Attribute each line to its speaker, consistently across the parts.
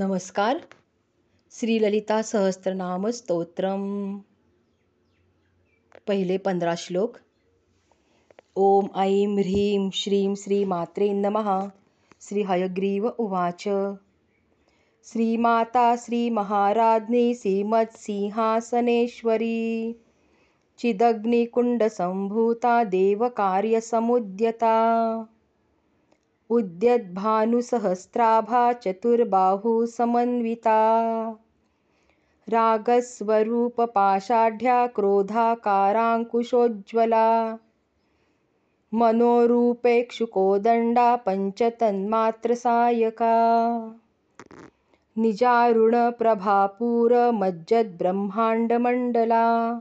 Speaker 1: नमस्कार। श्रीललिता सहस्त्रनामस्तोत्रम पहिले पंधरा श्लोक। ॐ ऐं ह्रीं श्रीं श्रीमात्रे नमः। श्रीहयग्रीव उवाच। श्रीमाता श्रीमहाराज्ञी श्रीमत्सिंहासनेश्वरी चिदग्निकुण्डसम्भूता, देवकार्यसमुद्यता। उद्यद्भानुसहस्राभा चतुर्बाहुसमन्विता रागस्वरूपपाषाढ्या क्रोधाकाराङ्कुशोज्ज्वला मनोरूपेक्षुकोदण्डा पञ्चतन्मात्रसायका। निजारुणप्रभापूरमज्जद्ब्रह्माण्डमण्डला।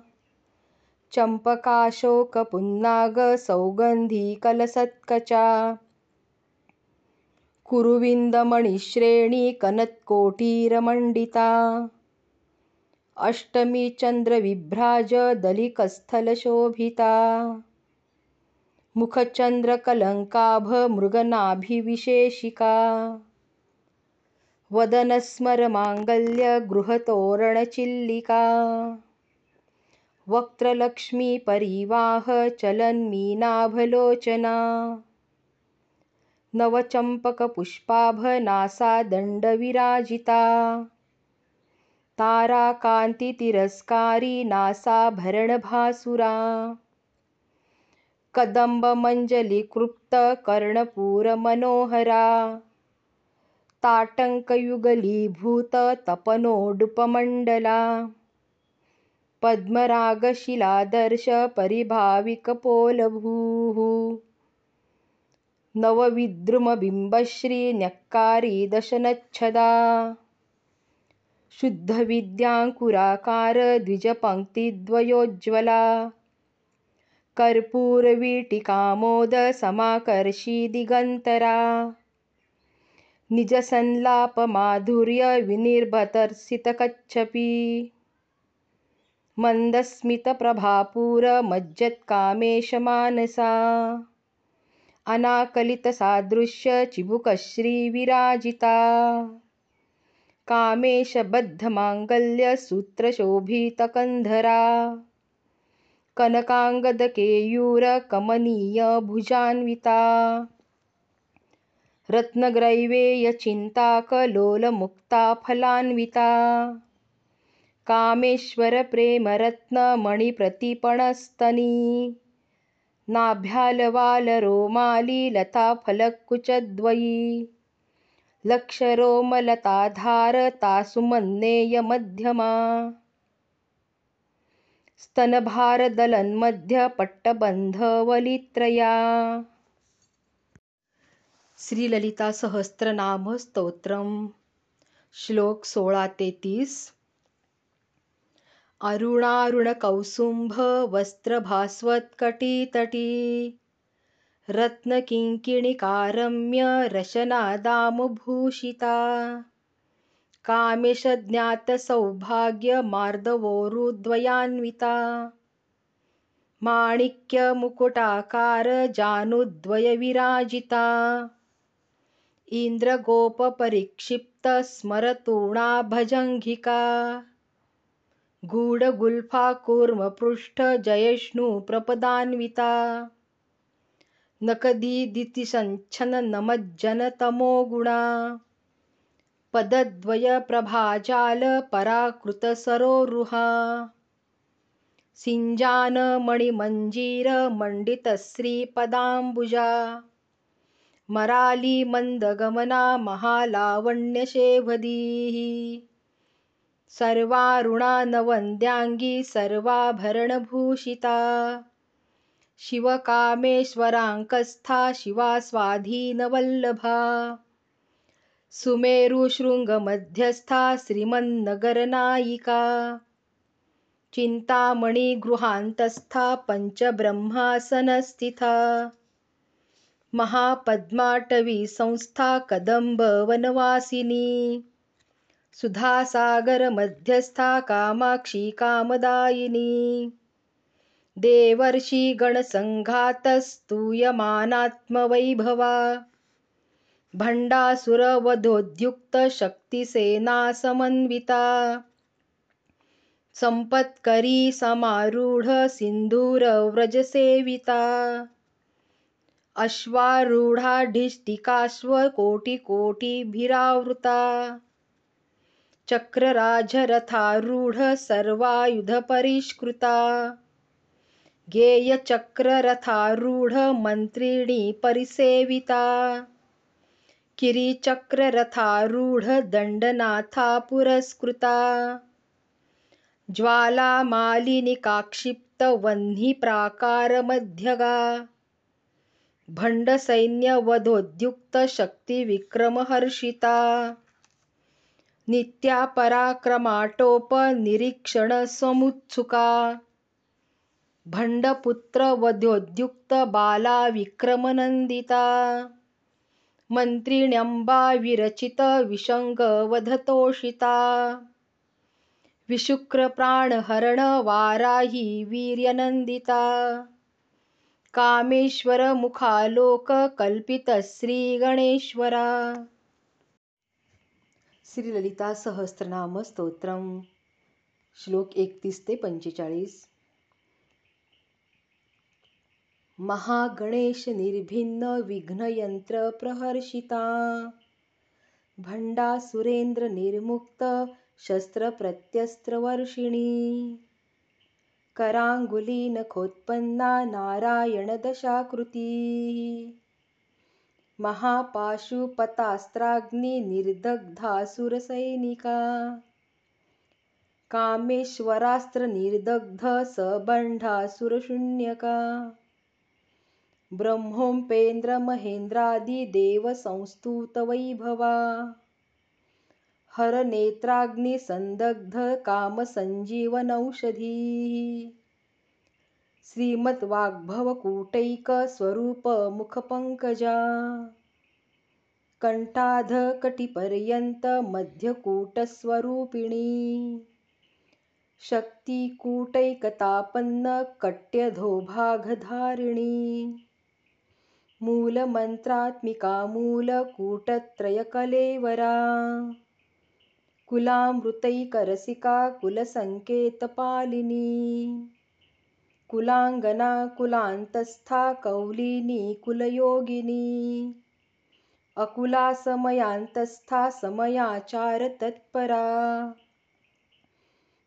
Speaker 1: चम्पकाशोकपुन्नागसौगन्धिकलसत्कचा। कुरुविन्दमणिश्रेणीकनत्कोटीरमण्डिता। अष्टमीचन्द्रविभ्राजदलिकस्थलशोभिता मुखचन्द्रकलङ्काभमृगनाभिविशेषिका। वदनस्मरमाङ्गल्यगृहतोरणचिल्लिका। वक्त्रलक्ष्मीपरिवाहचलन्मीनाभलोचना नवचम्पकपुष्पाभनासादण्डविराजिता। ताराकान्तितिरस्कारी नासाभरणभासुरा कदम्बमञ्जलीकृप्तकर्णपूरमनोहरा। ताटङ्कयुगलीभूततपनोडुपमण्डला। पद्मरागशिलादर्शपरिभाविकपोलभूः नवविद्रुमबिम्बश्रीन्यक्कारी दशनच्छदा शुद्धविद्याङ्कुराकारद्विजपङ्क्तिद्वयोज्ज्वला। कर्पूरवीटिकामोदसमाकर्षी दिगन्तरा निजसंलापमाधुर्यविनिर्भतर्सितकच्छपी मन्दस्मितप्रभापूरमज्जत्कामेशमानसा अनाकलितसादृश्यचिबुकश्रीविराजिता। कामेशबद्धमाङ्गल्यसूत्रशोभितकन्धरा। कनकाङ्गदकेयूरकमनीयभुजान्विता। रत्नग्रैवेयचिन्ताकलोलमुक्ताफलान्विता। कामेश्वरप्रेमरत्नमणिप्रतिपणस्तनी नाभ्यालवालरोमाली लताफलकुचद्वयी लक्षरोमलताधारता सुमन्नेयमध्यमा स्तनभारदलन्मध्यपट्टबन्धवलित्रया। श्रीललितासहस्रनामस्तोत्रम्। श्लोक सोळा ते तीस अरुणारुणकौसुम्भवस्त्रभास्वत्कटितटी। रत्नकिङ्किणिकारम्यरशनादामभूषिता कामेशज्ञातसौभाग्यमार्दवोरुद्वयान्विता। माणिक्यमुकुटाकारजानुद्वयविराजिता। इन्द्रगोपपरिक्षिप्तस्मरतूणाभजङ्घिका गूढगुल्फाकूर्मपृष्ठजयष्णुप्रपदान्विता। नकदीदितिसञ्छन्नमज्जनतमोगुणा पदद्वयप्रभाजालपराकृतसरोरुहा। सिञ्जानमणिमञ्जीरमण्डितश्रीपदाम्बुजा। मरालीमन्दगमना महालावण्यशेवधीः सर्वारुणानवन्द्याङ्गी सर्वाभरणभूषिता। शिवकामेश्वराङ्कस्था शिवा स्वाधीनवल्लभा सुमेरुशृङ्गमध्यस्था श्रीमन्नगरनायिका। चिन्तामणिगृहान्तस्था पञ्चब्रह्मासनस्थिता। महापद्माटवीसंस्था कदम्बवनवासिनी सुधासागरमध्यस्था कामाक्षी कामदायिनी। देवर्षि देवर्षिगणसङ्घातस्तूयमानात्मवैभवा भण्डासुरवधोद्युक्तशक्तिसेनासमन्विता। सम्पत्करी समारूढसिन्धूरव्रजसेविता अश्वारूढाढिष्टिकाश्वकोटिकोटिभिरावृता चक्रराजरथारूढ सर्वायुधपरिष्कृता गेयचक्ररथारूढ मन्त्रिणी परिसेविता किरीचक्ररथारूढ दण्डनाथा पुरस्कृता ज्वालामालिनिकाक्षिप्तवह्निप्राकारमध्यगा। भण्डसैन्यवधोद्युक्तशक्तिविक्रमहर्षिता नित्या पराक्रमाटोपनिरीक्षणसमुत्सुका भण्डपुत्रवधोद्युक्तबाला विक्रमनन्दिता मन्त्रिण्यम्बा विरचितविशङ्गवधतोषिता विशुक्रप्राणहरणवाराही वीर्यनन्दिता। कामेश्वरमुखालोककल्पितश्रीगणेश्वरा श्रीललिता सहस्रनाम स्तोत्रम श्लोक एकतीस ते पंचेचाळीस. महागणेश निर्भिन्न विघ्नयंत्र प्रहर्षिता भंडा सुरेंद्र निर्मुक्त शस्त्रप्रत्यस्त्रवर्षिणी कराङ्गुलीनखोत्पन्ना नारायणदशाकृतिः महापाशुपतास्त्राग्निनिर्दग्धासुरसैनिका कामेश्वरास्त्रनिर्दग्ध सबण्ढासुरशून्यका ब्रह्मोपेन्द्रमहेन्द्रादिदेवसंस्तुतवैभवा। हरनेत्राग्निसन्दग्धकामसञ्जीवनौषधीः श्रीमद्वाग्भवकूटैकस्वरूपमुखपङ्कजा। कण्ठाधकटिपर्यन्तमध्यकूटस्वरूपिणी। शक्तिकूटैकतापन्नकट्यधोभागधारिणी। मूलमन्त्रात्मिका मूलकूटत्रयकलेवरा कुलामृतैकरसिका कुलसङ्केतपालिनी कुलाङ्गना कुलान्तस्था कौलिनी कुलयोगिनी। अकुला समयान्तस्था समयाचारतत्परा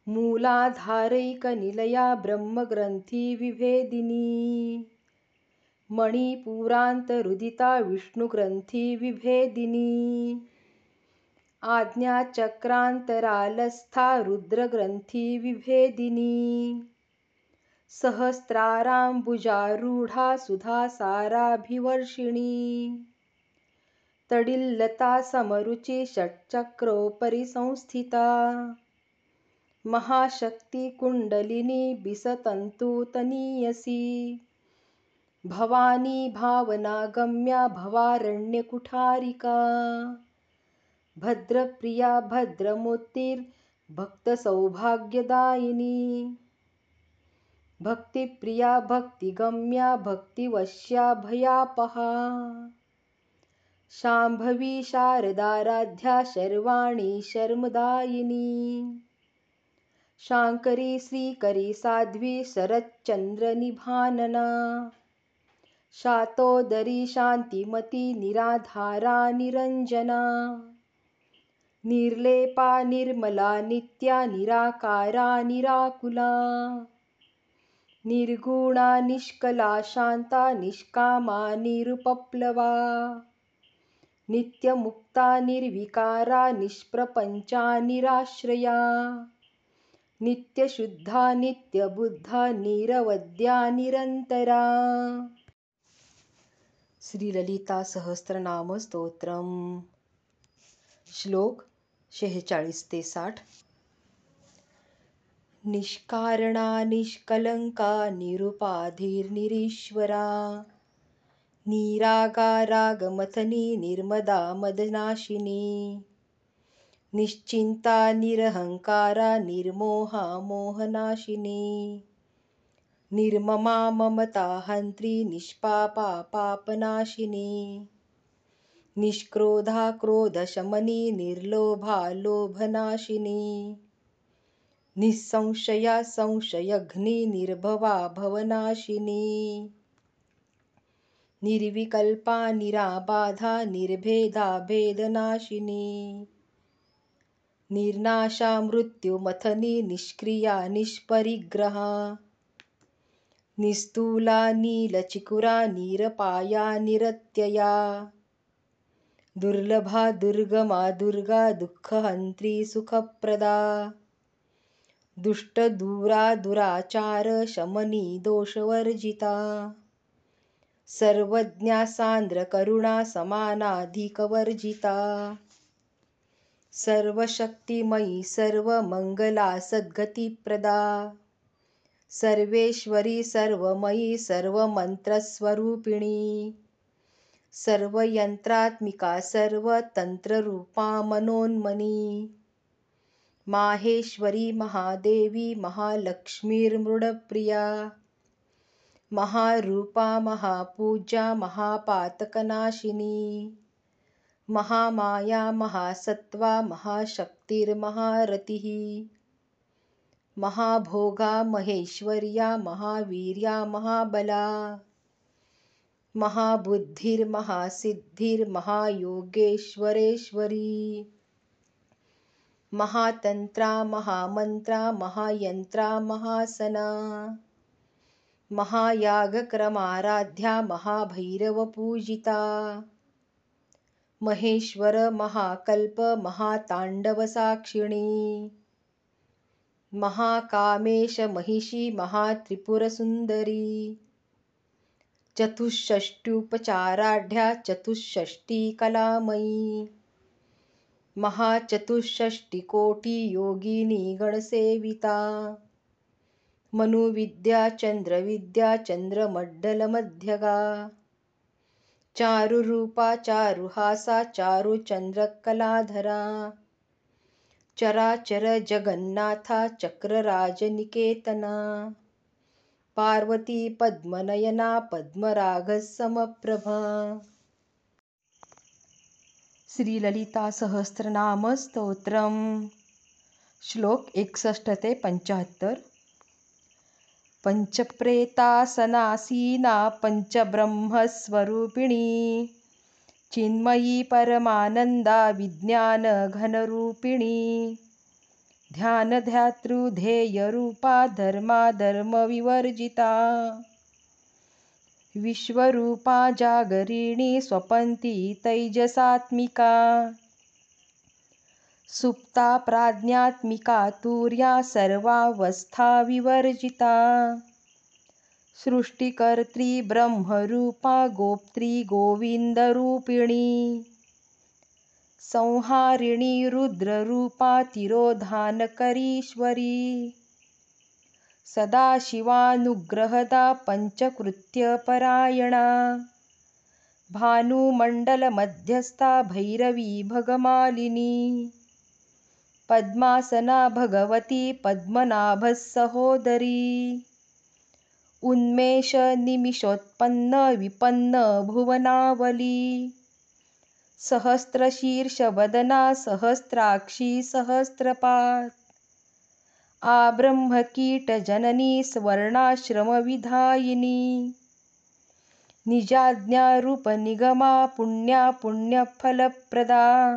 Speaker 1: मूलाधारैकनिलया ब्रह्मग्रन्थिविभेदिनी मणिपुरान्तरुदिता विष्णुग्रन्थिविभेदिनी आज्ञाचक्रान्तरालस्था रुद्रग्रन्थिविभेदिनी सहस्राराम्बुजारूढा सुधासाराभिवर्षिणी तडिल्लता समरुचि षट्चक्रोपरि संस्थिता महाशक्तिकुण्डलिनी बिसतन्तुतनीयसी। भवानी भावनागम्या भवारण्यकुठारिका। भद्रप्रिया भद्रमूर्तिर्भक्तसौभाग्यदायिनी भक्तिप्रिया भक्तिगम्या भक्तिवश्या भयापहा। शाम्भवी शारदाराध्या शर्वाणी शर्मदायिनी। शाङ्करी श्रीकरी साध्वी शरच्चन्द्रनिभानना शातोदरी शान्तिमती निराधारा निरञ्जना निर्लेपा निर्मला नित्या निराकारा निराकुला निर्गुणा निष्कला शान्ता निष्कामा निरुपप्लवा। नित्यमुक्ता निर्विकारा निष्प्रपञ्चा निराश्रया। नित्यशुद्धा नित्यबुद्धा निरवद्या निरन्तरा। श्रीललिता सहस्रनाम स्तोत्रम श्लोक शेहेचाळीस ते साठ निष्कारणा निष्कलंका निरुपाधिर्निरीश्वरा। निरागारागमथनी निर्मदा मदनाशिनी। निश्चिन्ता निरहङ्कारा निर्मोहा मोहनाशिनी। निर्ममा ममता हन्त्री निष्पापा पापनाशिनी। निष्क्रोधा क्रोधशमनी निर्लोभा लोभनाशिनी निःसंशया संशयघ्नी निर्भवा भवनाशिनी। निर्विकल्पा निराबाधा निर्भेदा भेदनाशिनी। निर्नाशा मृत्युमथनी निष्क्रिया निष्परिग्रहा। निस्तूला नीलचिकुरा निरपाया निरत्यया। दुर्लभा दुर्गमा दुर्गा दुःखहन्त्री सुखप्रदा दुष्टदूरा दुराचार शमनी दोषवर्जिता सर्वज्ञा सान्द्रकरुणा समानाधिकवर्जिता सर्वशक्तिमयी सर्वमङ्गला सद्गतिप्रदा। सर्वेश्वरी सर्वमयी सर्वमन्त्रस्वरूपिणी। सर्वयन्त्रात्मिका सर्वतन्त्ररूपा मनोन्मनी माहेश्वरी महादेवी महालक्ष्मीर्मृडप्रिया। महारूपा महापूजा महापातकनाशिनी। महामाया महासत्त्वा महाशक्तिर्महारतिः महाभोगा महेश्वर्या महावीर्या महाबला। महाबुद्धिर्महासिद्धिर्महायोगेश्वरेश्वरी। महातन्त्रा महामन्त्रा महायन्त्रा महासना। महायागक्रमाराध्या महाभैरवपूजिता। महेश्वर महाकल्प महाताण्डवसाक्षिणी। महाकामेशमहिषी महात्रिपुरसुन्दरी। चतुष्षष्ट्युपचाराढ्या चतुष्षष्टिकलामयी महाचतुष्षष्टिकोटि योगिनी गणसेविता। चारु हासा चारु चंद्र कलाधरा चरा चर जगन्नाथा चक्रराजनिकेतना। पार्वती पद्मनयना पद्मरागः समप्रभा श्रीललितासहस्रनामस्तोत्रम्। श्लोक एकसष्ट ते पंच्याहत्तर पञ्चप्रेतासनासीना पञ्चब्रह्मस्वरूपिणी चिन्मयी परमानन्दा विज्ञानघनरूपिणी ध्यानध्यातृधेयरूपा धर्माधर्मविवर्जिता विश्वरूपा जागरिणी स्वपन्ती तैजसात्मिका। सुप्ता प्राज्ञात्मिका तुर्या सर्वावस्थाविवर्जिता सृष्टिकर्त्री ब्रह्मरूपा गोप्त्री गोविन्दरूपिणी। संहारिणी रुद्ररूपा तिरोधानकरीश्वरी सदाशिवानुग्रहदा पञ्चकृत्यपरायणा। भानुमण्डलमध्यस्था भैरवी भगमालिनी। पद्मासना भगवती पद्मनाभसहोदरी उन्मेषनिमिषोत्पन्नविपन्न भुवनावली। सहस्रशीर्षवदना सहस्राक्षी सहस्रपात् आब्रह्मकीटजननी स्वर्णाश्रमविधायिनी। निजाज्ञारूपनिगमा पुण्या पुण्यफलप्रदा।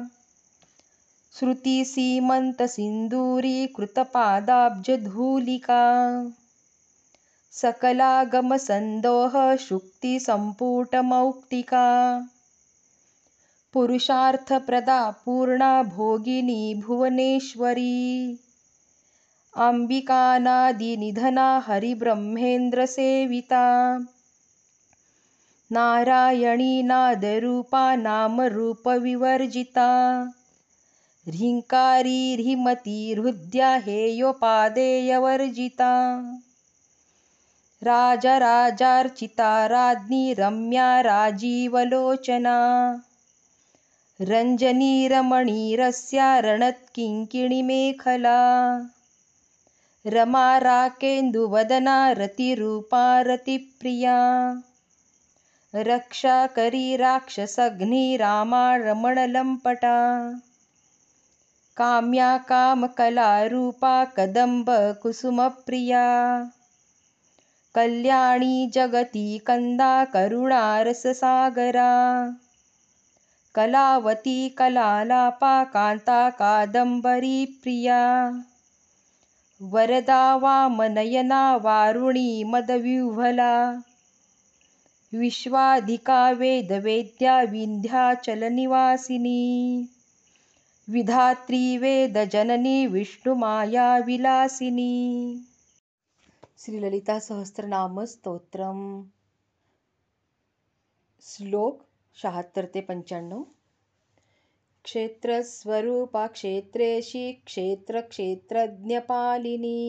Speaker 1: श्रुतिसीमन्तसिन्दूरीकृतपादाब्जधूलिका सकलागमसन्दोहशुक्तिसम्पुटमौक्तिका पुरुषार्थप्रदा पूर्णा भोगिनी भुवनेश्वरी अम्बिकानादिनिधना हरिब्रह्मेन्द्रसेविता नारायणी नादरूपा नामरूपविवर्जिता ह्रीङ्कारी ह्रीमती हृद्या हेयोपादेयवर्जिता राजराजार्चिता राज्ञी रम्या राजीवलोचना रञ्जनीरमणीरस्या रणत्किङ्किणिमेखला रमा राकेन्दुवदना रतिरूपा रतिप्रिया रक्षाकरी राक्षसघ्निरामारमणलम्पटा काम्या कामकलारूपा कदम्बकुसुमप्रिया। कल्याणी जगती कन्दा करुणारससागरा। कलावती कलालापा कान्ता कादम्बरीप्रिया वरदा वामनयना वारुणी मदविह्वला विश्वाधिका वेदवेद्या विन्ध्याचलनिवासिनी विधात्री वेदजननी विष्णुमायाविलासिनी श्रीललितासहस्रनामस्तोत्रम् श्लोक शहात्तर ते पंच्याण्णव. क्षेत्रस्वरूपा क्षेत्रेशी क्षेत्रक्षेत्रज्ञपालिनी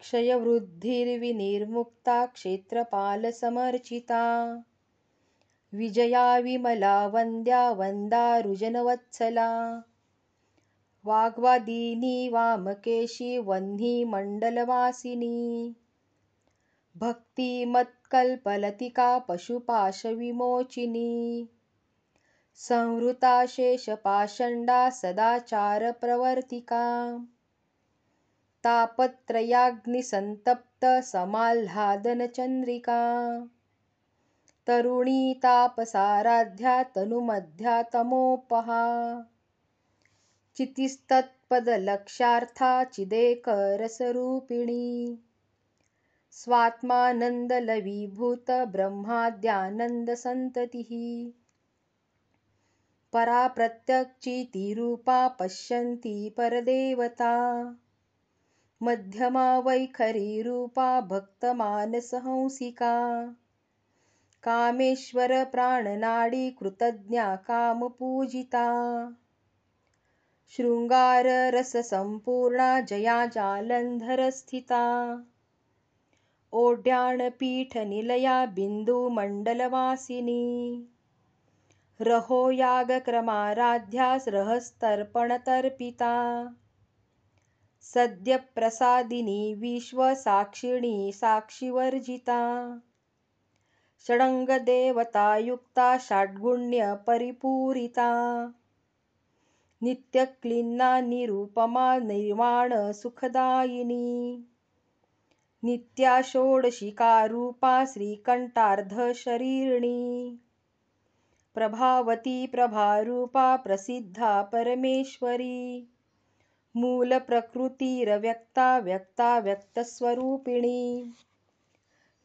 Speaker 1: क्षयवृद्धिर्विनिर्मुक्ता क्षेत्रपालसमर्चिता विजया विमला वन्द्या वन्दारुजनवत्सला वाग्वादिनी वामकेशी वह्नि मण्डलवासिनी भक्तिमत्कल्पलतिका पशुपाशविमोचिनी संहृता शेषपाषण्डा सदाचारप्रवर्तिका। तापत्रयाग्निसन्तप्तसमाह्लादनचन्द्रिका तरुणी तापसाराध्या तनुमध्या तमोपहा। चितिस्तत्पदलक्ष्यार्था चिदेकरसरूपिणी। स्वात्मानन्दलवीभूतब्रह्माद्यानन्दसन्ततिः परा प्रत्यक्चितिरूपा पश्यन्ती परदेवता। मध्यमा वैखरीरूपा भक्तमानसहंसिका। कामेश्वरप्राणनाडी कृतज्ञा कामपूजिता। शृङ्गाररससम्पूर्णा जया जालन्धरस्थिता। ओड्याणपीठनिलया बिन्दुमण्डलवासिनी रहो यागक्रमाराध्या रहस्तर्पणतर्पिता सद्यप्रसादिनी विश्वसाक्षिणी साक्षिवर्जिता। षडङ्गदेवतायुक्ता षड्गुण्यपरिपूरिता। नित्यक्लिन्ना निरुपमा निर्वाणसुखदायिनी नित्या षोडशिकारूपा श्रीकण्ठार्धशरीरिणी प्रभावती प्रभारूपा प्रसिद्धा परमेश्वरी। मूलप्रकृतिरव्यक्ता व्यक्ता व्यक्तस्वरूपिणी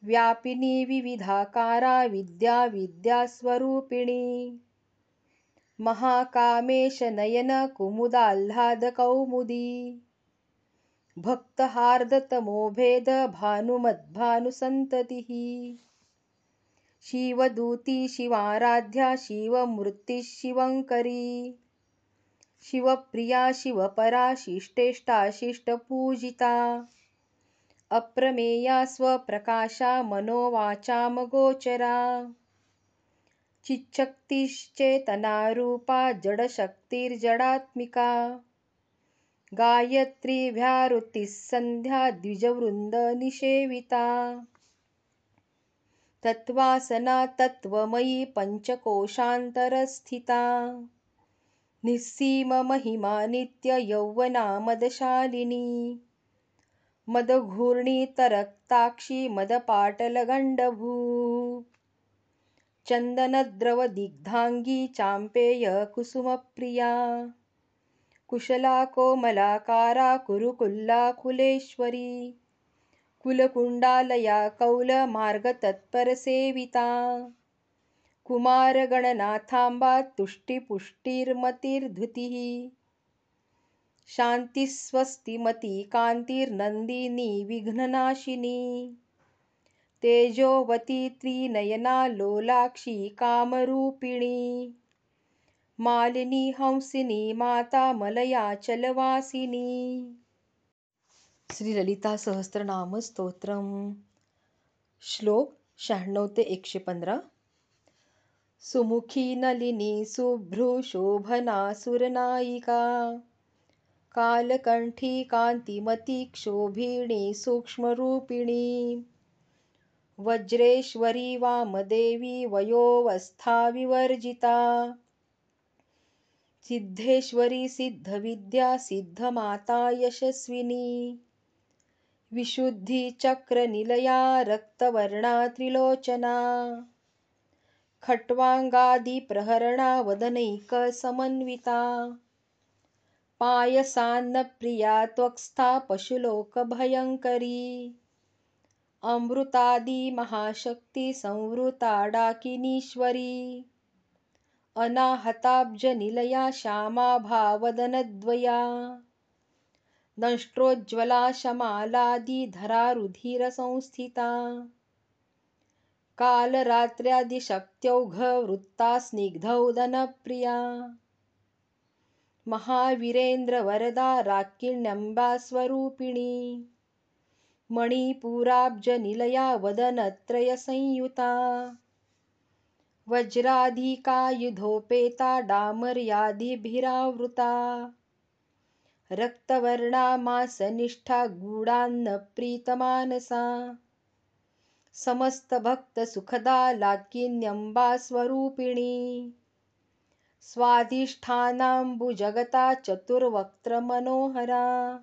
Speaker 1: व्यापिनी विविधाकारा विद्या विद्यास्वरूपिणी महाकामेशनयनकुमुदाह्लादकौमुदी भक्तहार्दतमोभेदभानुमद्भानुसन्ततिः शिवदूती शिवाराध्या शिवमूर्तिः शिवङ्करी शिवप्रिया शिवपरा शिष्टेष्टा शिष्टपूजिता अप्रमेया स्वप्रकाशा मनोवाचामगोचरा चिच्छक्तिश्चेतनारूपा जडशक्तिर्जडात्मिका गायत्रीभ्यारुतिः सन्ध्या द्विजवृन्दनिषेविता तत्त्वासना तत्त्वमयी पञ्चकोशान्तरस्थिता। निःसीममहिमा नित्ययौवना मदशालिनी मदघूर्णितरक्ताक्षी मदपाटलगण्डभूः। चन्दनद्रवदिग्धाङ्गी चाम्पेयकुसुमप्रिया कुशला कोमलाकारा कुरुकुल्लाकुलेश्वरी कुलकुण्डालया कौलमार्गतत्परसेविता। कुमारगणनाथाम्बा तुष्टिपुष्टिर्मतिर्धृतिः। शान्तिस्वस्तिमती कान्तिर्नन्दिनी विघ्ननाशिनी। तेजोवती त्रिनयना लोलाक्षी कामरूपिणी। मालिनी हंसिनी माता मलयाचलवासिनी श्रीललिता सहस्रनाम स्तोत्रम श्लोक शहाण्णव ते एकशे पंधरा। सुमुखी नलिनी शुभ्रुशोभना सुरनायिका। कालकण्ठी कान्तिमती क्षोभिणी सूक्ष्मरूपिणी। वज्रेश्वरी वामदेवी वयोवस्था विवर्जिता। सिद्धेश्वरी सिद्धविद्या सिद्धमाता यशस्विनी विशुद्धिचक्रनिलया रक्तवर्णा त्रिलोचना। खट्वाङ्गादिप्रहरणा वदनैकसमन्विता पायसान्नप्रिया त्वक्स्था पशुलोकभयङ्करी। अमृतादिमहाशक्तिसंवृता डाकिनीश्वरी। अनाहताब्जनिलया श्यामाभावदनद्वया दंष्ट्रोज्ज्वला शमालादिधरा रुधिरसंस्थिता कालरात्र्यादिशक्त्यौघवृत्ता स्निग्धौदनप्रिया महावीरेन्द्रवरदा राकिण्यम्बास्वरूपिणी मणिपुराब्जनिलया वदनत्रयसंयुता वज्राधिकायुधोपेता डामर्यादिभिरावृता रक्तवर्णा मासनिष्ठा गूढान्नप्रीतमानसा समस्तभक्तसुखदा लाकिन्यम्बास्वरूपिणी स्वाधिष्ठानाम्बुजगता चतुर्वक्त्रमनोहरा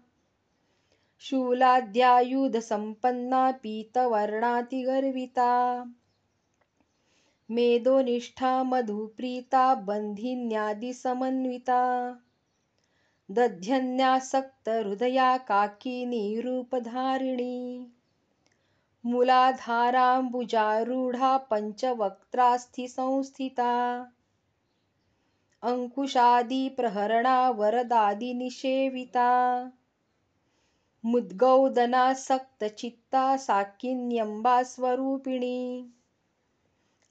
Speaker 1: शूलाद्यायुधसम्पन्ना पीतवर्णातिगर्विता। मेदोनिष्ठा मधुप्रीता बन्धिन्यादिसमन्विता दध्यन्यासक्तहृदया काकिनीरूपधारिणी मूलाधाराम्बुजारूढा पञ्चवक्त्रास्थिसंस्थिता अङ्कुशादिप्रहरणा वरदादिनिषेविता। मुद्गौदनासक्तचित्ता साकिन्यम्बास्वरूपिणी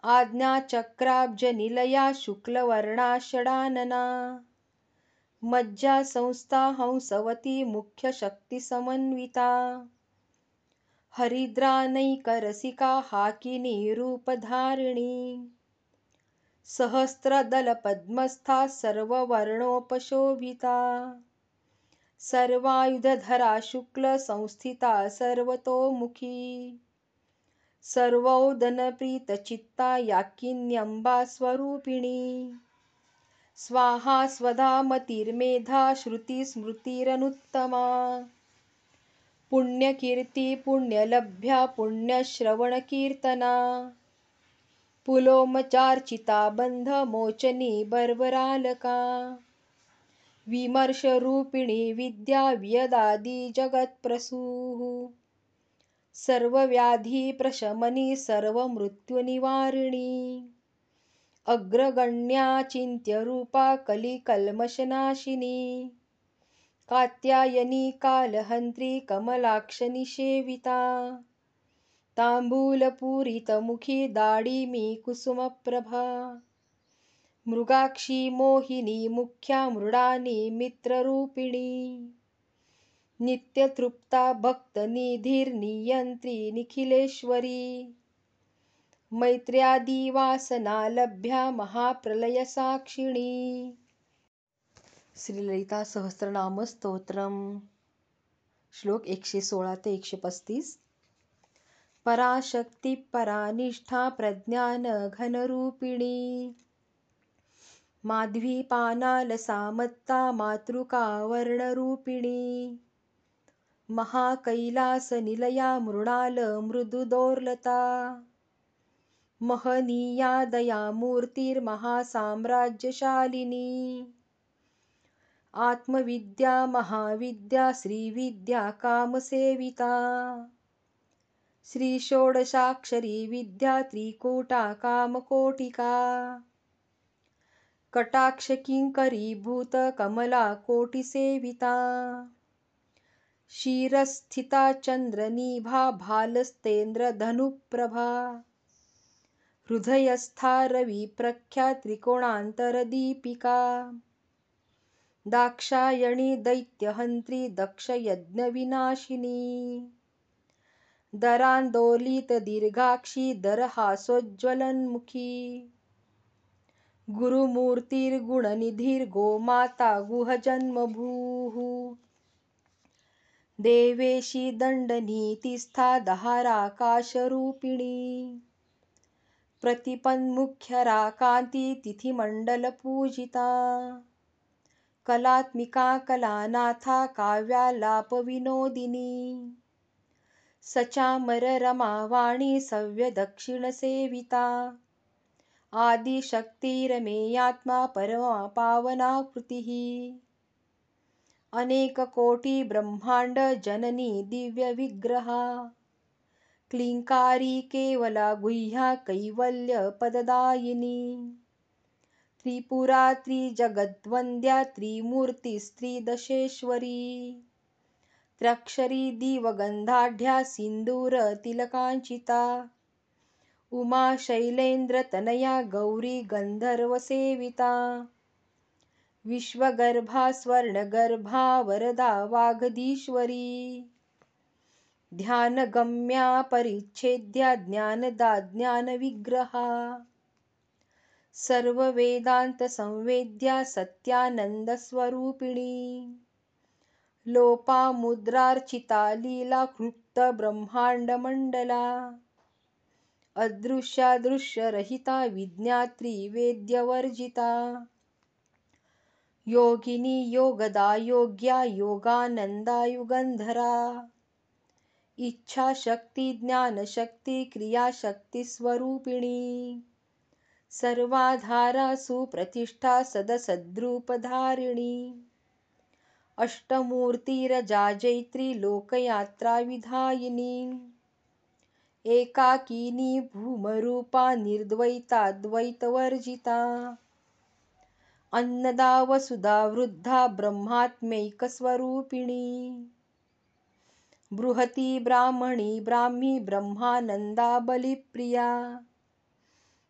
Speaker 1: आज्ञाचक्राब्जनिलया शुक्लवर्णा षडानना मज्जासंस्था हंसवती मुख्यशक्तिसमन्विता हरिद्रानैकरसिका हाकिनीरूपधारिणी सहस्रदलपद्मस्था सर्ववर्णोपशोभिता। सर्वायुधधरा शुक्लसंस्थिता सर्वतोमुखी। सर्वौदनप्रीतचित्ता याकिन्यम्बास्वरूपिणी स्वाहा स्वधा मतिर्मेधा श्रुतिस्मृतिरनुत्तमा पुण्यकीर्तिपुण्यलभ्या पुण्यश्रवणकीर्तना। पुलोमचार्चिता बन्धमोचनी बर्बरालका विमर्शरूपिणी विद्या वियदादिजगत्प्रसूः सर्वव्याधिप्रशमनी सर्वमृत्युनिवारिणी। अग्रगण्याचिन्त्यरूपा कलिकल्मषनाशिनी कात्यायनी कालहन्त्री कमलाक्षनिषेविता। ताम्बूलपूरितमुखी दाडिमी कुसुमप्रभा। मृगाक्षी मोहिनी मुख्या मृडानी मित्ररूपिणी। नित्यतृप्ता भक्तनिधिर्नियन्त्री निखिलेश्वरी। मैत्र्यादिवासनालभ्या महाप्रलयसाक्षिणी. श्रीललिता सहस्रनाम स्तोत्रम श्लोक एकशे सोळा ते एकशे पस्तीस. पराशक्ती परानिष्ठा प्रज्ञान घनरूपिणी. माध्वी पानालसामत्ता मातृका वर्णरूपिणी. महाकैलासनिलया मृणाल मृदुदोर्लता. महनीया दयामूर्तिर्महासाम्राज्यशालिनी आत्मविद्या, महाविद्या, श्रीविद्या, कामसेविता। श्रीषोडशाक्षरी विद्या, त्रिकूटा, कामकोटिका। कटाक्षकिङ्करीभूतकमला कोटिसेविता। क्षीरस्थिता चन्द्रनिभा भालस्तेन्द्रधनुप्रभा हृदयस्था रविप्रख्या त्रिकोणान्तरदीपिका दाक्षायणी दैत्यहन्त्री दक्षयज्ञविनाशिनी। दरान्दोलितदीर्घाक्षी दरहासोज्ज्वलन्मुखी। गुरुमूर्तिर्गुणनिधिर्गोमाता गुहजन्मभूः। देवेशी दण्डनीतिस्था दहाराकाशरूपिणी प्रतिपन्मुख्यरा कान्तितिथिमण्डलपूजिता कलात्मिका कलानाथा काव्यालापविनोदिनी। सचामररमावाणी सव्यदक्षिणसेविता। आदिशक्तिरमेयात्मा परमा पावनाकृतिः अनेककोटिब्रह्माण्डजननी दिव्यविग्रहा क्लीङ्कारी केवला गुह्या कैवल्यपददायिनी त्रिपुरा त्रिजगद्वन्द्या त्रिमूर्तिस्त्रिदशेश्वरी त्र्यक्षरी दिवगन्धाढ्या सिन्दूरतिलकाञ्चिता उमा शैलेन्द्रतनया गौरी गन्धर्वसेविता विश्वगर्भा स्वर्णगर्भा वरदा वागधीश्वरी ध्यानगम्या परिच्छेद्या ज्ञानदा ज्ञानविग्रहा सर्ववेदान्तसंवेद्या सत्यानन्दस्वरूपिणी। लोपामुद्रार्चिता लीलाक्लृप्तब्रह्माण्डमण्डला अदृश्यादृश्यरहिता विज्ञात्री वेद्यवर्जिता। योगिनी योगदा योग्या योगानन्दा इच्छाशक्ति, ज्ञानशक्ति क्रियाशक्तिस्वरूपिणी सर्वाधारा सुप्रतिष्ठा सदसद्रूपधारिणी। अष्टमूर्तिरजाजैत्री लोकयात्राविधायिनी। एकाकिनी भूमरूपा निर्द्वैताद्वैतवर्जिता अन्नदा वसुधा वृद्धा ब्रह्मात्मैकस्वरूपिणी। बृहती ब्राह्मणी ब्राह्मी ब्रह्मानंदा बलिप्रिया।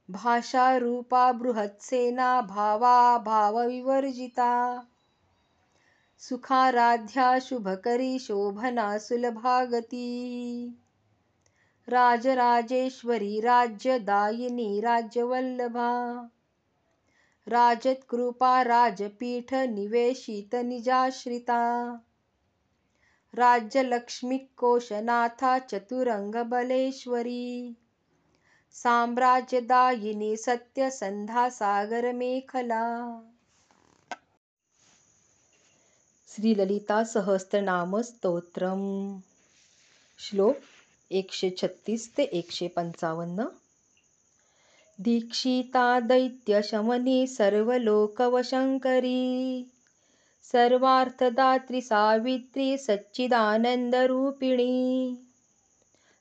Speaker 1: भाषा रूपा बृहत्सेना भावा भावविवर्जिता। सुखाराध्या शुभकरी शोभना सुलभा गती राजराजेश्वरी राज्यदायिनी राज्यवल्लभा। राजत्कृपा राजपीठ निवेशित निजाश्रिता। चतुरङ्गबलेश्वरी। साम्राज्यदायिनी सत्यसन्धासागरमेखला। श्रीललितासहस्रनामस्तोत्रम् श्लोक एकशे छत्तीस ते एकशे पंचावन्न दीक्षिता दैत्यशमनी सर्वलोकवशङ्करी। सर्वार्थदात्री सावित्री सच्चिदानन्दरूपिणी।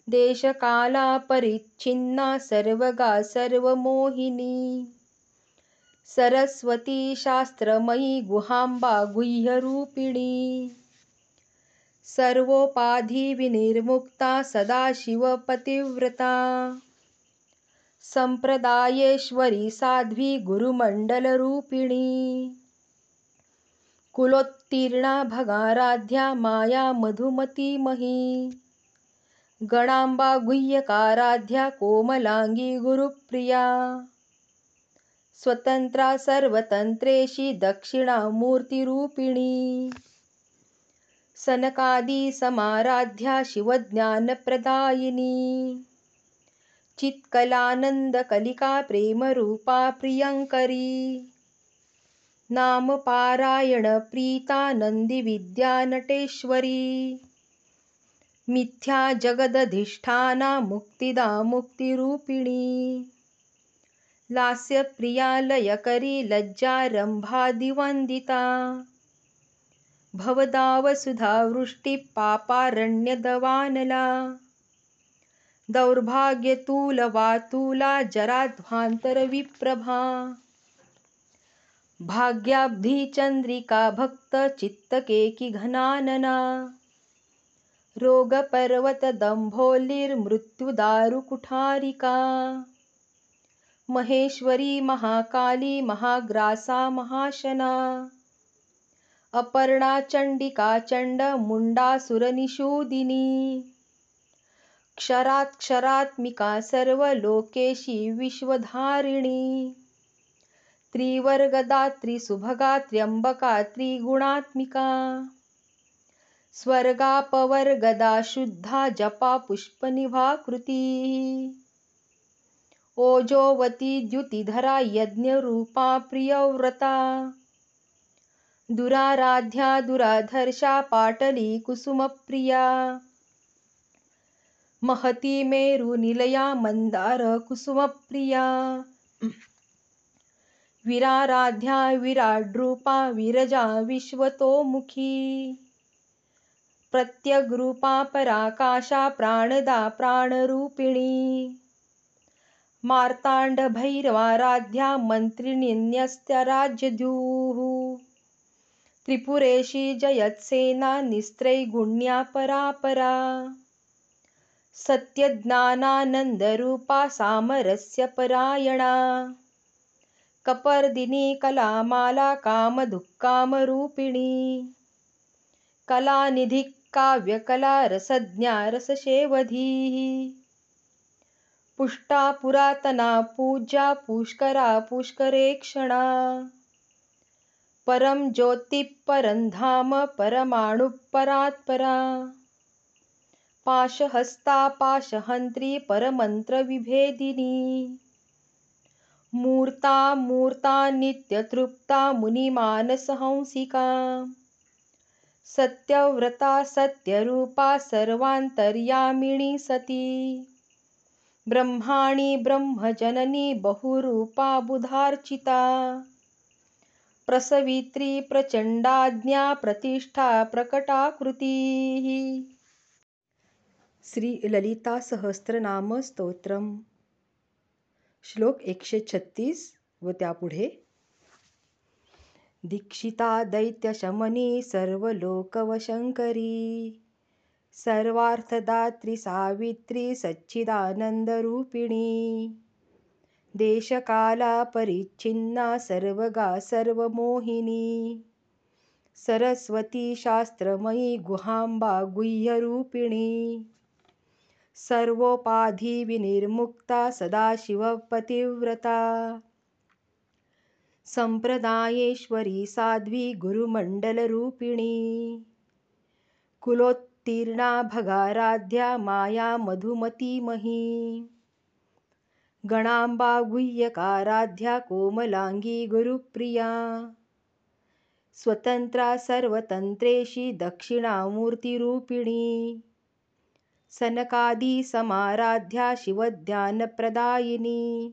Speaker 1: देशकालापरिच्छिन्ना सर्वगा सर्वमोहिनी। सरस्वती शास्त्रमयी गुहाम्बा गुह्यरूपिणी। सर्वोपाधिविनिर्मुक्ता सदाशिवपतिव्रता। सम्प्रदायेश्वरी साध्वी गुरुमण्डलरूपिणी कुलोत्तीर्णा भगाराध्या माया मधुमतीमही गणाम्बा गुह्यकाराध्या कोमलाङ्गी गुरुप्रिया। स्वतन्त्रा सर्वतन्त्रेशी दक्षिणामूर्तिरूपिणी सनकादिसमाराध्या शिवज्ञानप्रदायिनी। चित्कलानन्दकलिका प्रेमरूपा प्रियङ्करी नामपारायणप्रीता नन्दिविद्यानटेश्वरी मिथ्या जगदधिष्ठाना मुक्तिदा मुक्तिरूपिणी लास्यप्रिया लयकरी लज्जारम्भादिवन्दिता। भवदावसुधा वृष्टिपापारण्यदवानला। दौर्भाग्यतूलवातूला जराध्वान्तरविप्रभा भाग्याब्धिचन्द्रिका भक्तचित्तकेकिघनानना रोगपर्वतदम्भोलिर्मृत्युदारुकुठारिका महेश्वरी महाकाली महाग्रासा महाशना। अपर्णा चण्डिका चण्डमुण्डासुरनिषूदिनी क्षरात्क्षरात्मिका सर्वलोकेशी विश्वधारिणी त्रिवर्गदा त्रिसुभगा त्र्यम्बका त्रिगुणात्मिका स्वर्गापवर्गदा शुद्धा जपा पुष्पनिभाकृतिः ओजोवती द्युतिधरा यज्ञरूपा प्रियव्रता। दुराराध्या दुराधर्षा पाटली कुसुमप्रिया। महती मेरुनिलया मन्दारकुसुमप्रिया विराराध्या विराड्रूपा विरजा विश्वतोमुखी। प्रत्यग्रूपा पराकाशा प्राणदा प्राणरूपिणी। मार्ताण्डभैरवाराध्या मन्त्रिण्यन्यस्त्यराज्यद्युः त्रिपुरेशी जयत्सेना निस्त्रैगुण्या परापरा। सत्यज्ञानानन्दरूपा सामरस्यपरायणा कपर्दिनी कलामाला कामदुःकामरूपिणी। कलानिधिः काव्यकला रसज्ञा रसशेवधीः पुष्टा पुरातना पूज्या पुष्करा पुष्करेक्षणा। परं ज्योतिः परं धाम परमाणुपरात्परा। पाशहस्ता पाशहन्त्री परमन्त्रविभेदिनी मूर्ता मूर्ता नित्यतृप्ता मुनिमानसहंसिका। सत्यव्रता सत्यरूपा सर्वान्तर्यामिणी सती। ब्रह्माणि ब्रह्मजननी बहुरूपा बुधार्चिता। प्रसवित्री प्रचण्डाज्ञा प्रतिष्ठा प्रकटाकृतिः। श्रीललितासहस्रनामस्तोत्रम् श्लोक एकशे छत्तीस व त्यापुढे दीक्षिता दैत्यशमनी सर्वलोकवशङ्करी सर्वार्थदात्री सावित्री सच्चिदानन्दरूपिणी देशकालापरिच्छिन्ना सर्वगा सर्वमोहिनी सरस्वती शास्त्रमयी गुहाम्बा गुह्यरूपिणी सर्वोपाधिविनिर्मुक्ता सदाशिवपतिव्रता। सम्प्रदायेश्वरी साध्वी गुरुमण्डलरूपिणी। कुलोत्तीर्णा भगाराध्या माया मधुमतीमही। गणाम्बा गुह्यकाराध्या कोमलाङ्गी गुरुप्रिया। स्वतन्त्रा सर्वतन्त्रेशी दक्षिणामूर्तिरूपिणी सनकादिसमाराध्या शिवध्यानप्रदायिनी।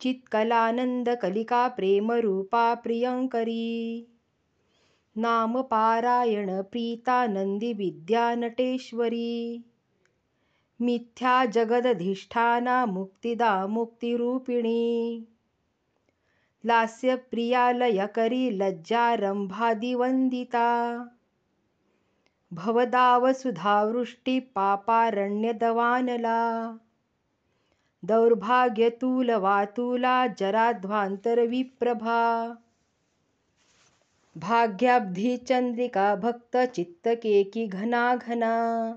Speaker 1: चित्कलानन्दकलिका प्रेमरूपा प्रियङ्करी। नामपारायणप्रीता नन्दिविद्यानटेश्वरी मिथ्या जगदधिष्ठाना मुक्तिदा मुक्तिरूपिणी लास्यप्रिया लयकरी लज्जारम्भादिवन्दिता भवदावसुधावृष्टिपापारण्यदवानला। दौर्भाग्यतुलवातुला जराध्वान्तरविप्रभा। भाग्याब्धिचन्द्रिका भक्तचित्तकेकी घना घना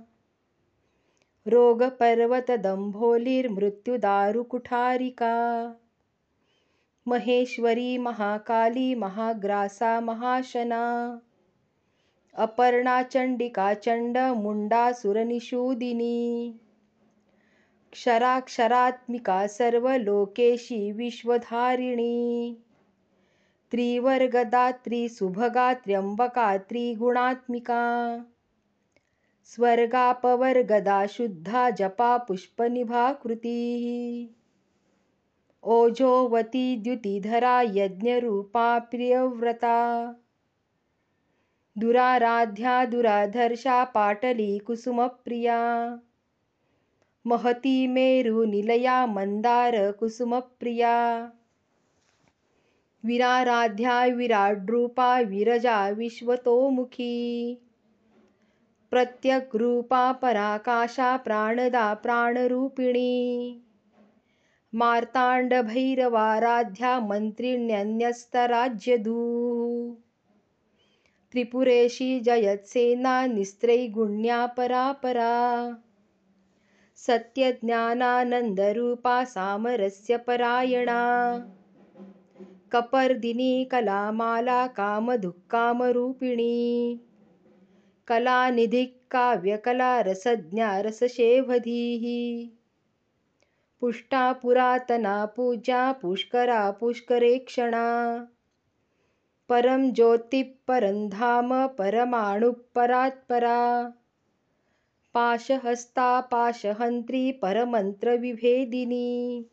Speaker 1: रोगपर्वतदम्भोलिर्मृत्युदारुकुठारिका। महेश्वरी महाकाली महाग्रासा महाशना। अपर्णा चण्डिका चण्डमुण्डासुरनिषूदिनी क्षराक्षरात्मिका सर्वलोकेशी विश्वधारिणी। त्रिवर्गदात्री सुभगा त्र्यम्बका त्रिगुणात्मिका। स्वर्गापवर्गदा शुद्धा जपा पुष्पनिभाकृतिः ओजोवती द्युतिधरा यज्ञरूपा प्रियव्रता। दुराराध्या दुराधर्षा पाटली कुसुमप्रिया। महती मेरुनिलया मन्दारकुसुमप्रिया विराराध्या विराड्रूपा विरजा विश्वतोमुखी। प्रत्यग्रूपा पराकाशा प्राणदा प्राणरूपिणी। मार्ताण्डभैरवाराध्या मन्त्रिण्यन्यस्तराज्यदूः त्रिपुरेशी जयत्सेना निस्त्रैगुण्या परापरा सत्यज्ञानानन्दरूपा सामरस्यपरायणा कपर्दिनी कलामाला कामदुःकामरूपिणी कलानिधिः काव्यकला रसज्ञा रसशेवधीः पुष्टा पुरातना पूजा पुष्करा पुष्करेक्षणा परं ज्योतिः परं धाम परमाणुपरात्परा पाशहस्ता पाशहन्त्री परमन्त्रविभेदिनी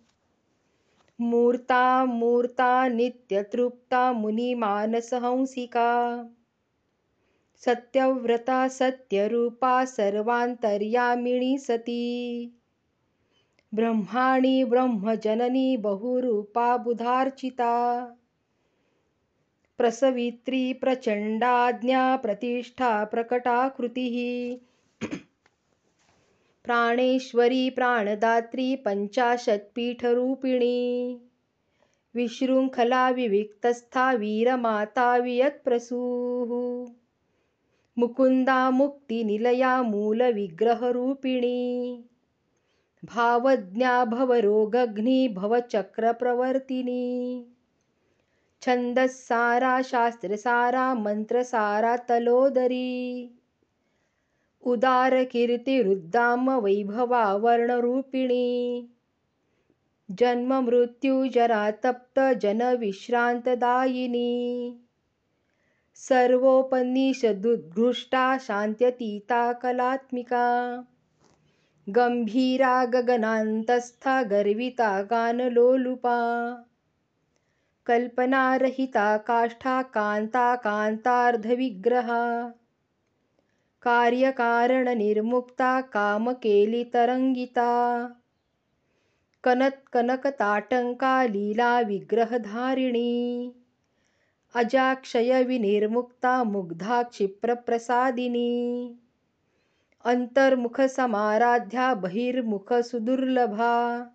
Speaker 1: मूर्ता मूर्ता नित्यतृप्ता मुनिमानसहंसिका सत्यव्रता सत्यरूपा सर्वान्तर्यामिणी सती। ब्रह्माणि ब्रह्मजननी बहुरूपा बुधार्चिता प्रसवित्री प्रचण्डाज्ञा प्रतिष्ठा प्रकटाकृतिः। प्राणेश्वरी प्राणदात्री पञ्चाशत्पीठरूपिणी। विशृङ्खला विविक्तस्था वीरमाता वियत्प्रसूः। मुकुन्दा मुक्तिनिलया मूलविग्रहरूपिणी। भावज्ञा भवरोगघ्नी भवचक्रप्रवर्तिनी छन्दस्सारा शास्त्रसारा मन्त्रसारा तलोदरी। उदारकीर्तिरुद्दाम वैभवा वर्णरूपिणी जन्ममृत्युजरातप्तजनविश्रान्तदायिनी सर्वोपनिषदुद्घृष्टा शान्त्यतीता कलात्मिका। गम्भीरा गगनान्तस्था गर्विता गानलोलुपा कल्पनारहिता काष्ठा कान्ता कान्तार्धविग्रहा। कार्यकारणनिर्मुक्ता कामकेलितरङ्गिता। कनत्कनकताटङ्का लीलाविग्रहधारिणी। अजाक्षयविनिर्मुक्ता मुग्धा क्षिप्रप्रसादिनी अन्तर्मुखसमाराध्या बहिर्मुखसुदुर्लभा।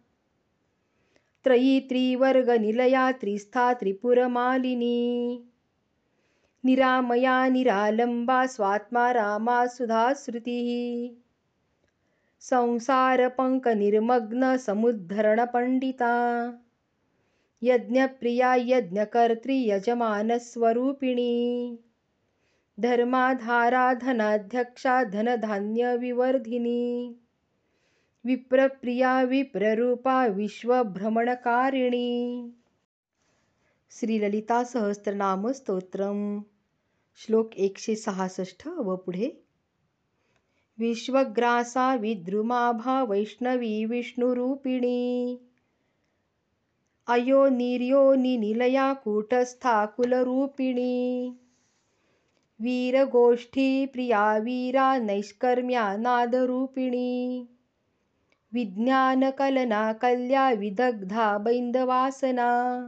Speaker 1: त्रयी त्रिवर्गनिलया त्रिस्था त्रिपुरमालिनी। निरामया निरालम्बा स्वात्मा रामा सुधाश्रुतिः। संसारपङ्कनिर्मग्नसमुद्धरणपण्डिता यज्ञप्रिया यज्ञकर्त्री यजमानस्वरूपिणी। धर्माधारा धनाध्यक्षा धनधान्यविवर्धिनी विप्रप्रिया विप्ररूपा विश्वभ्रमणकारिणी। श्रीललिता सहस्त्रनाम स्तोत्रम। श्लोक एकशे सहासष्ट व पुढे। विश्वग्रासा विद्रुमाभा वैष्णवी विष्णुरूपिणी। अयो निर्योनिनिलया कूटस्था कुलरूपिणी। वीरगोष्ठी प्रिया वीरा नैष्कर्म्या नादरूपिणी। विज्ञानकलना कल्या विदग्धा बैन्दवासना।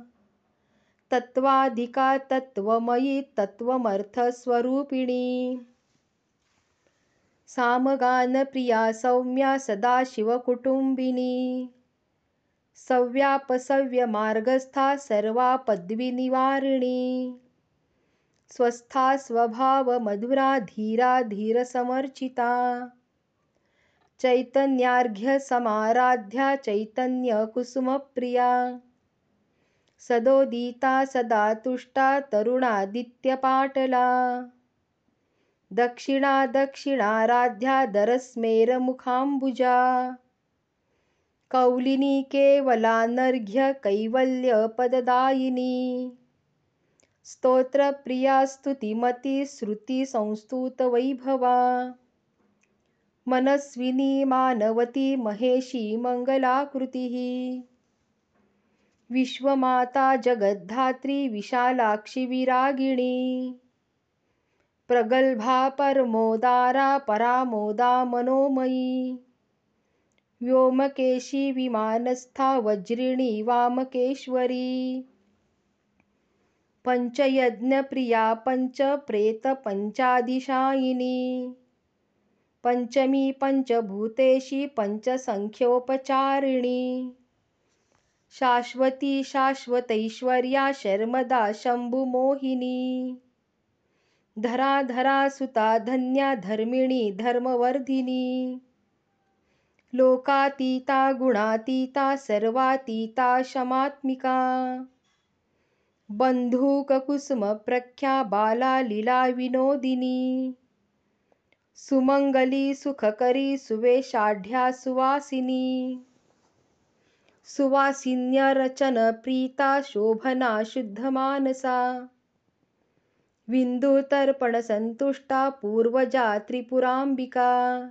Speaker 1: तत्त्वाधिका तत्त्वमयी तत्त्वमर्थस्वरूपिणी। सामगानप्रिया सौम्या सदाशिवकुटुम्बिनी सव्यापसव्यमार्गस्था सर्वापद्विनिवारिणी। स्वस्था स्वभावमधुरा धीरा धीरसमर्चिता चैतन्यार्घ्यसमाराध्या चैतन्यकुसुमप्रिया। सदोदिता सदा तुष्टा तरुणादित्यपाटला। दक्षिणा दक्षिणाराध्या दरस्मेरमुखाम्बुजा। कौलिनी केवलानर्घ्यकैवल्यपददायिनी स्तोत्रप्रिया स्तुतिमती श्रुतिसंस्तुतवैभवा मनस्विनी मानवती महेशी मङ्गलाकृतिः। विश्वमाता जगद्धात्री विशालाक्षि विरागिणी। प्रगल्भा परमोदारा परामोदा मनोमयी। व्योमकेशी विमानस्था वज्रिणी वामकेश्वरी। पञ्चयज्ञप्रिया पञ्चप्रेतपञ्चादिशायिनी पञ्चमी पञ्चभूतेशी पञ्चसङ्ख्योपचारिणी। शाश्वती शाश्वतैश्वर्या शर्मदा शम्भुमोहिनी। धराधरा सुता धन्या धर्मिणी धर्मवर्धिनी। लोकातीता गुणातीता सर्वातीता शमात्मिका। बन्धूककुसुमप्रख्या बाला लीलाविनोदिनी सुमङ्गली सुखकरी सुवेशाढ्या सुवासिनी। सुवासिन्यरचनप्रीता शोभना शुद्धमानसा विन्दुतर्पणसन्तुष्टा पूर्वजा त्रिपुराम्बिका।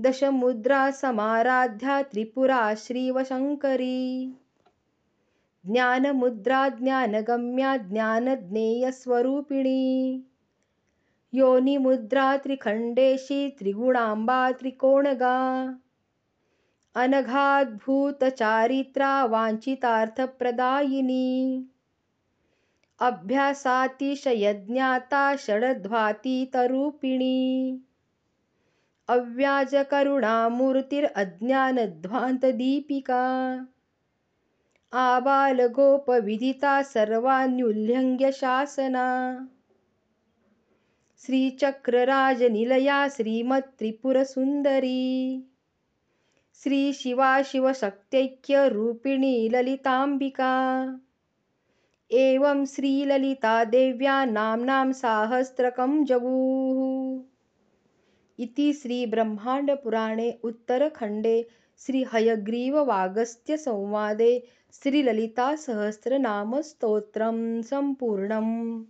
Speaker 1: दशमुद्रा समाराध्या त्रिपुरा श्रीवशङ्करी। ज्ञानमुद्रा ज्ञानगम्या ज्ञानज्ञेयस्वरूपिणी योनिमुद्रा त्रिखण्डेशी त्रिगुणाम्बा त्रिकोणगा। अनघाद्भूतचारित्रा वाञ्छितार्थप्रदायिनी अभ्यासातिशयज्ञाता षडध्वातीतरूपिणी। अव्याजकरुणामूर्तिरज्ञानध्वान्तदीपिका। आबालगोपविदिता सर्वान्युल्लङ्घ्य श्रीचक्रराजनिलया श्रीमत्त्रिपुरसुन्दरी श्रीशिवा शिवशक्त्यैक्यरूपिणी ललिताम्बिका। एवं श्रीललितादेव्या नाम्नां साहस्रकं जगुः। इति श्रीब्रह्माण्डपुराणे उत्तरखण्डे श्रीहयग्रीववागस्त्यसंवादे श्रीललितासहस्रनामस्तोत्रं सम्पूर्णम्